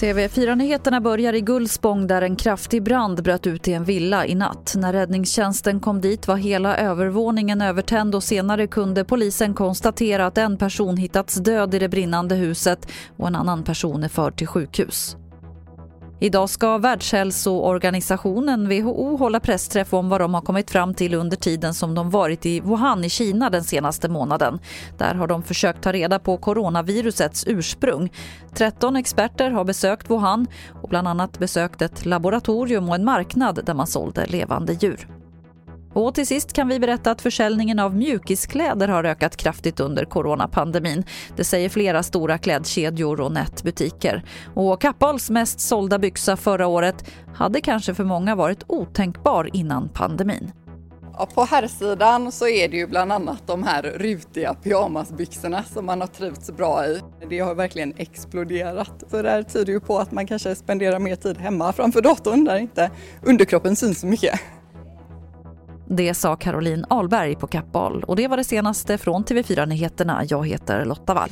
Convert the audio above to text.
TV4-nyheterna börjar i Gullspång där en kraftig brand bröt ut i en villa i natt. När räddningstjänsten kom dit var hela övervåningen övertänd och senare kunde polisen konstatera att en person hittats död i det brinnande huset och en annan person är förd till sjukhus. Idag ska Världshälsoorganisationen WHO hålla pressträff om vad de har kommit fram till under tiden som de varit i Wuhan i Kina den senaste månaden. Där har de försökt ta reda på coronavirusets ursprung. 13 experter har besökt Wuhan och bland annat besökt ett laboratorium och en marknad där man sålde levande djur. Och till sist kan vi berätta att försäljningen av mjukiskläder har ökat kraftigt under coronapandemin. Det säger flera stora klädkedjor och nätbutiker. Och Kappahls mest sålda byxa förra året hade kanske för många varit otänkbar innan pandemin. Ja, på herrsidan så är det ju bland annat de här rutiga pyjamasbyxorna som man har trivts bra i. Det har verkligen exploderat. Så det här tyder ju på att man kanske spenderar mer tid hemma framför datorn där inte underkroppen syns så mycket. Det sa Caroline Alberg på Kappahl och det var det senaste från TV4 Nyheterna. Jag heter Lotta Wall.